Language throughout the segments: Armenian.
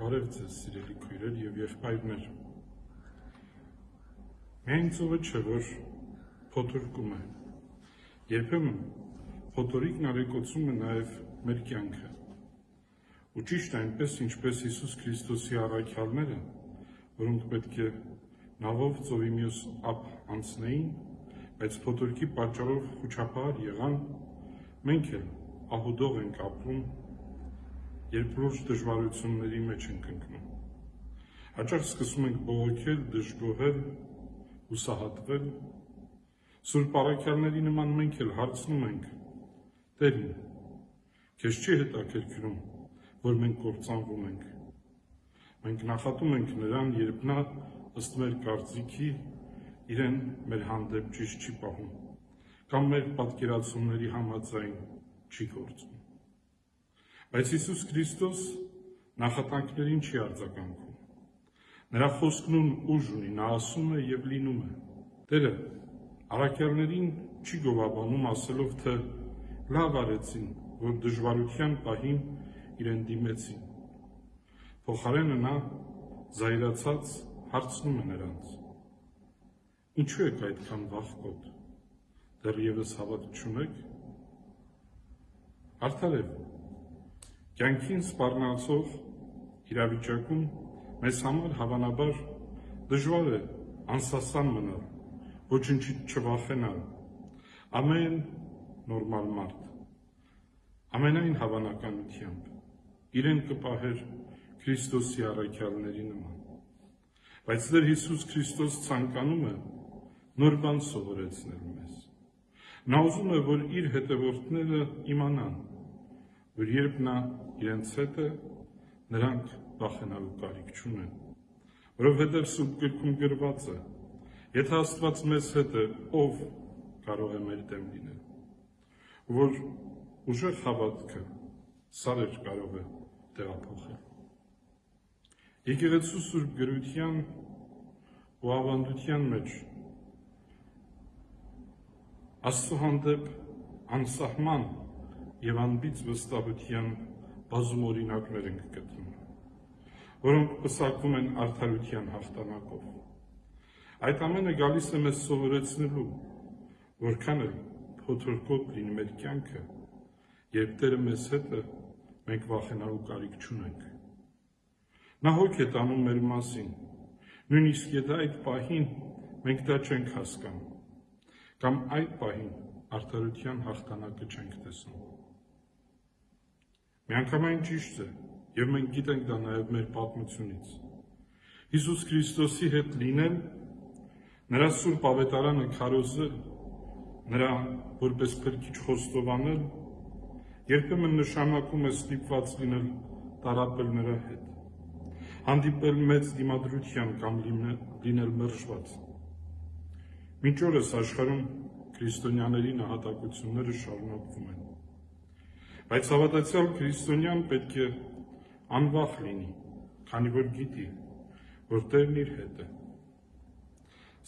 Բարև ձեզ, սիրելի քույրեր եւ եղբայրներ։ Միայն ծովը չէ, որ փոթորկում է։ Երբեմն փոթորիկն արեկոծում է նաեւ մեր կյանքը։ Ու ճիշտ այնպես, ինչպես Հիսուս Քրիստոսի առաքյալները, որոնք պետք է նավով ծովի մյուս ափ անցնեին, բայց փոթորկի պատճառով խոչապահար եղան, մենք էլ ահուդող ենք ապրում երբ լուրջ դժվարությունների մեջ ենք ընկնում։ Հաճախ սկսում ենք բողոքել, դժգոհել, հուսահատվել։ Սուրբ առաքյալների նման մենք էլ հարցնում ենք. Տերին, քեզ չի հետաքրքրում, որ մենք կործանվում ենք։ Մենք նախատում ենք նրան, երբ նա ըստ մեր կարծիքի իրեն մեր հանդեպ ճիշտ չի պահում, կամ մեր պատկերացումների համաձայն չի գործում։ Բայց Հիսուս Քրիստոս նախատանքներին չի արձագանքում։ Նրա խոսքն ուժ ունի, նա ասում է եւ լինում է։ Տերը առաքյալներին չի գովաբանում ասելով, թե լավ արեցին, որ դժվարության պահին իրեն դիմեցին։ Փոխարենը նա զայրացած հարցնում է նրանց. Ինչու եք այդքան վախկոտ։ Դեռևս հավատ չունեք։ Արդարև Կյանքին սպառնացող իրավիճակում մեզ համար հավանաբար դժվար է անսասան մնալ, ոչնչից չվախենալ, ամեն նորմալ մարդ, ամենայն հավանականությամբ իրեն կպահեր Քրիստոսի առաքյալների նման։ Բայց դեր Հիսուս Քրիստոս ցանկանում է նոր բան սովորեցնել մեզ։ Նա ուզում է, որ իր հետևորդները իմանան, որ երբ նա իրենց հետ է, նրանք վախենալու կարիք չունեն։ Որովհետև սուրբ գրքում գրված է. Եթե Աստված մեզ հետ է, ով կարող է մեր դեմ լինել։ Որ ուժեղ հավատքը սարեր կարող է տեղափոխել։ Եկեղեցու սուրբ գրության ու ավանդության մեջ Աստծո հանդեպ անսահման եւ անբիծ վստահության բազում օրինակներ ենք գտնում, որոնք պսակվում են արդարության հաղթանակով։ Այդ ամենը գալիս է մեզ սովորեցնելու, որքան էլ փոթորկոտ լինի մեր կյանքը, երբ Տերը մեզ հետ է, մենք վախենալու կարիք չունենք։ Նա հոգ է տանում մեր մասին, նույնիսկ եթե այդ պահին մենք դա չենք հասկանում, կամ այդ պահին արդարության հաղթանակը չենք տեսնում։ Միանգամայն ճիշտ է, եւ մենք գիտենք դա նաեւ մեր պատմությունից։ Հիսուս Քրիստոսի հետ լինել, նրա սուրբ ավետարանը քարոզել, նրա որպես փրկիչ խոստովանել, երբեմն նշանակում է ստիպված լինել տարապել նրա հետ, հանդիպել մեծ դիմադրության կամ լինել մրժված։ Մինչ օրս աշխարհում քրիստոնյաների նահատակությունները շարունակվում են։ Բայց հավատացյալ քրիստոնյան պետք է անվախ լինի, քանի որ գիտի, որ Տերն իր հետ է։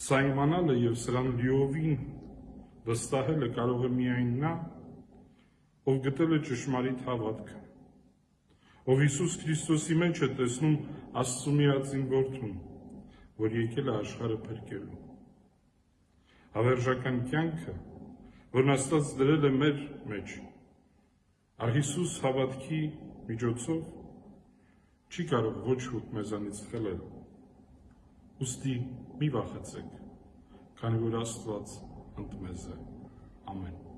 Սա իմանալը եւ սրան լիովին վստահելը կարող է միայն նա, ով գտել է ճշմարիտ հավատքը, ով Հիսուս Քրիստոսի մեջ է տեսնում Աստծո միածին որդուն, որ եկել է աշխարհը փրկելու։ Հավերժական կյանքը, որն Աստված դրել է մեր մեջ, Արհիսուս հավատքի միջոցով չի կարող ոչ ոք մեզանից խելել։ Ոստի մի վախեցեք, քանի որ Աստված ընդ մեզ է։ Ամեն։